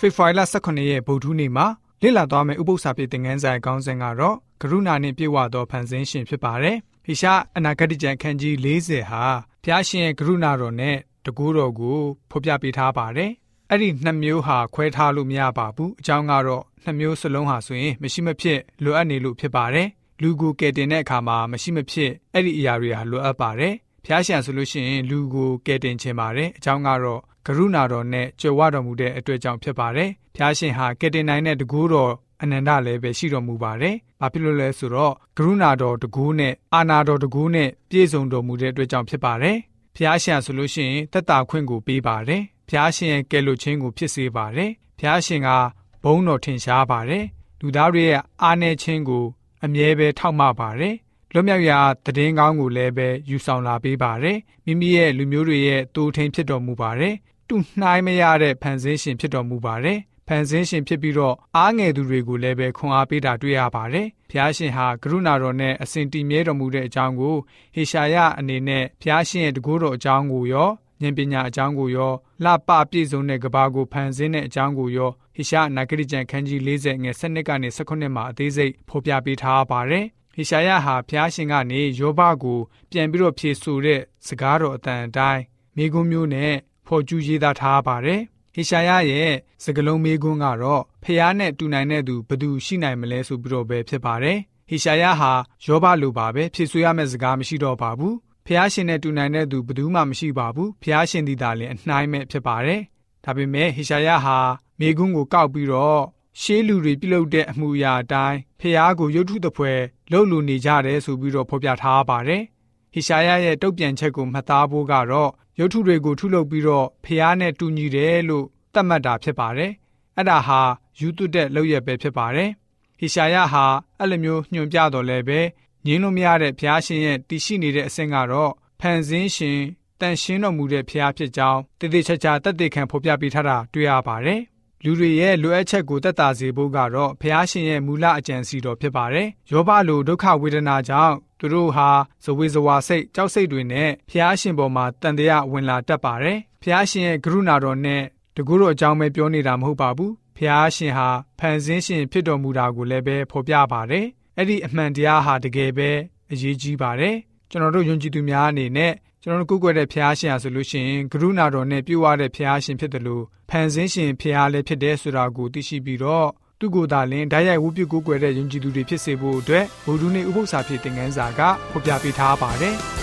ဖေဖော်ဝါရီလ18ရက်ဗုဒ္ဓနေ့မှာလေ့လာသွားမယ့်ဥပုသ္စာပြေသင်ခန်းစာအကောင်းစဉ်ကတော့ကရုဏာနှင့်ပြည့်ဝသောဖန်ဆင်းရှင်ဖြစ်ပါတယ်။ဟိရှာအနာဂတိကျမ်းခန်းကြီး40ဟာဖျားရှင်ရဲ့ကရုဏာတော်နဲ့တကူတော်ကိုဖော်ပြပေးထားပါတယ်။အဲ့ဒီနှစ်မျိုးဟာခွဲထားလို့မရပါဘူး။အကြောင်းကတော့နှစ်မျိုးစလုံးဟာဆိုရင်မရှိမဖြစ်လိုအပ်နေလို့ဖြစ်ပါတယ်။လူကိုကယ်တင်တဲ့အခါမှာမရှိမဖြစ်အဲ့ဒီအရာတွေဟာလိုအပ်ပါတယ်။ဖျားရှင်ဆိုလို့ရှိရင်လူကိုကယ်တင်ခြင်းပါတယ်။အကြောင်းကတော့ ကရုဏာတော်နဲ့ကြွယ်ဝတော်မူတဲ့အတွက်ကြောင့်ဖြစ်ပါတယ်။ဖျားရှင်ဟာကယ်တင်နိုင်တဲ့တကူတော်အနန္တလည်းပဲရှိတော်မူပါတယ်။ဘာဖြစ်လို့လဲဆိုတော့ကရုဏာတော်တကူနဲ့အာနာတော်တကူနဲ့ပြည့်စုံတော်မူတဲ့အတွက်ကြောင့်ဖြစ်ပါတယ်။ဖျားရှင်ဆိုလို့ရှိရင်တက်တာခွင့်ကိုပေးပါတယ်။ဖျားရှင်ရဲ့ကယ်လို့ခြင်းကိုဖြစ်စေပါတယ်။ဖျားရှင်ကဘုန်းတော်ထင်ရှားပါတယ်။လူသားတွေရဲ့အားနည်းခြင်းကိုအမြဲပဲထောက်မပါတယ်။ လွတ်မြောက်ရာတည်င်းကောင်းကိုလည်းပဲယူဆောင်လာပေးပါတယ်။မိမိရဲ့လူမျိုးတွေရဲ့တိုးထင်းဖြစ်တော်မူပါတယ်။တူနှိုင်းမရတဲ့ဖန်ဆင်းရှင်ဖြစ်တော်မူပါတယ်ဖန်ဆင်းရှင်ဖြစ်ပြီးတော့အားငယ်သူတွေကိုလည်းပဲခွန်အားပေးတာတွေ့ရပါတယ်။ဖျားရှင်ဟာကရုဏာတော်နဲ့အစဉ်တည်မြဲတော်မူတဲ့အကြောင်းကိုဟေရှာယအနေနဲ့ဖျားရှင်ရဲ့တကူတော်အကြောင်းကိုရောဉာဏ်ပညာအကြောင်းကိုရောလှပပြည့်စုံတဲ့ကဘာကိုဖန်ဆင်းတဲ့အကြောင်းကိုရောဟေရှာနာဂရိကျန်ခန်းကြီး40ငယ်7ကနေ19မှာအသေးစိတ်ဖော်ပြပေးထားပါတယ်။ ဟေရှာယဟာဖျားရှင်ကနေယောဘကိုပြန်ပြီးတော့ဖြေဆိုတဲ့စကားတော်အတန်အတိုင်းမိဂုံးမျိုးနဲ့ဖော်ကျူးရေးသားထားပါတယ်။ဟေရှာယရဲ့စကလုံးမေးခွန်းကတော့ဖျားနဲ့တူနိုင်တဲ့သူဘယ်သူရှိနိုင်မလဲဆိုပြီးတော့ပဲဖြစ်ပါတယ်။ဟေရှာယဟာယောဘလိုပါပဲဖြည့်ဆွေးရမယ့်စကားမရှိတော့ပါဘူး။ဖျားရှင်နဲ့တူနိုင်တဲ့သူဘယ်သူမှမရှိပါဘူး။ဖျားရှင်ဒီသာလင်အနှိုင်းမဲ့ဖြစ်ပါတယ်။ဒါပေမဲ့ဟေရှာယဟာမေခွန်းကိုကောက်ပြီးတော့ ရှေးလူတွေပြုလုပ်တဲ့အမှုရာအတိုင်းဖျားကိုရုတ်ထုတပွဲလှုပ်လူနေကြတယ်ဆိုပြီးတော့ဖော်ပြထားပါတယ်။ဟေရှာယရဲ့တုတ်ပြန်ချက်ကိုမှတ်သားဖို့ကတော့ရုပ်ထုတွေကိုထုလုပ်ပြီးတော့ဖျားနဲ့တူညီတယ်လို့သတ်မှတ်တာဖြစ်ပါတယ်။အဲ့ဒါဟာယူသွတဲ့လောက်ရပဲဖြစ်ပါတယ်။ဟေရှာယဟာအဲ့လိုမျိုးညွှန်ပြတော်လဲပဲငင်းလို့မရတဲ့ဖျားရှင်ရဲ့တည်ရှိနေတဲ့အဆင့်ကတော့ဖန်ဆင်းရှင်တန်ရှင်းတော်မူတဲ့ဖျားဖြစ်ကြောင်းတည်တည်ချာချာတက်တဲ့ခံဖော်ပြပေးထားတာတွေ့ရပါတယ်။ လူတွေရဲ့လိုအပ်ချက်ကိုတက်တာစေဖို့ကတော့ဖျားရှင်ရဲ့မူလအကြံစီတော်ဖြစ်ပါတယ်။ယောဘလိုဒုက္ခဝေဒနာကြောင့်သူတို့ဟာဇဝေဇဝါစိတ်ကြောက်စိတ်တွေနဲ့ဖျားရှင်ပေါ်မှာတန်တရားဝင်လာတတ်ပါတယ်။ဖျားရှင်ရဲ့ကရုဏာတော်နဲ့တကူတော့အကြောင်းပဲပြောနေတာမဟုတ်ပါဘူး။ဖျားရှင်ဟာဖန်ဆင်းရှင်ဖြစ်တော်မူတာကိုလည်းပဲဖော်ပြပါတယ်။အဲ့ဒီအမှန်တရားဟာတကယ်ပဲအရေးကြီးပါတယ်။ကျွန်တော်တို့ယုံကြည်သူများအနေနဲ့ ကျွန်တော်တို့ကိုးကွယ်တဲ့ဖျားရှင်ဟာဆိုလို့ရှိရင်ကရုဏာတော်နဲ့ပြုဝတဲ့ဖျားရှင်ဖြစ်တယ်လို့ဖန်ဆင်းရှင်ဖျားလည်းဖြစ်တယ်ဆိုတာကိုသိရှိပြီးတော့သူကိုယ်သာလင်ဓာတ်ရိုက်ဝုပြုကိုးကွယ်တဲ့ယုံကြည်သူတွေဖြစ်စေဖို့အတွက်ဗုဒ္ဓနေ့ဥပုသ္စာဖြစ်တဲ့ငန်းစာကဖော်ပြပေးထားပါတယ်။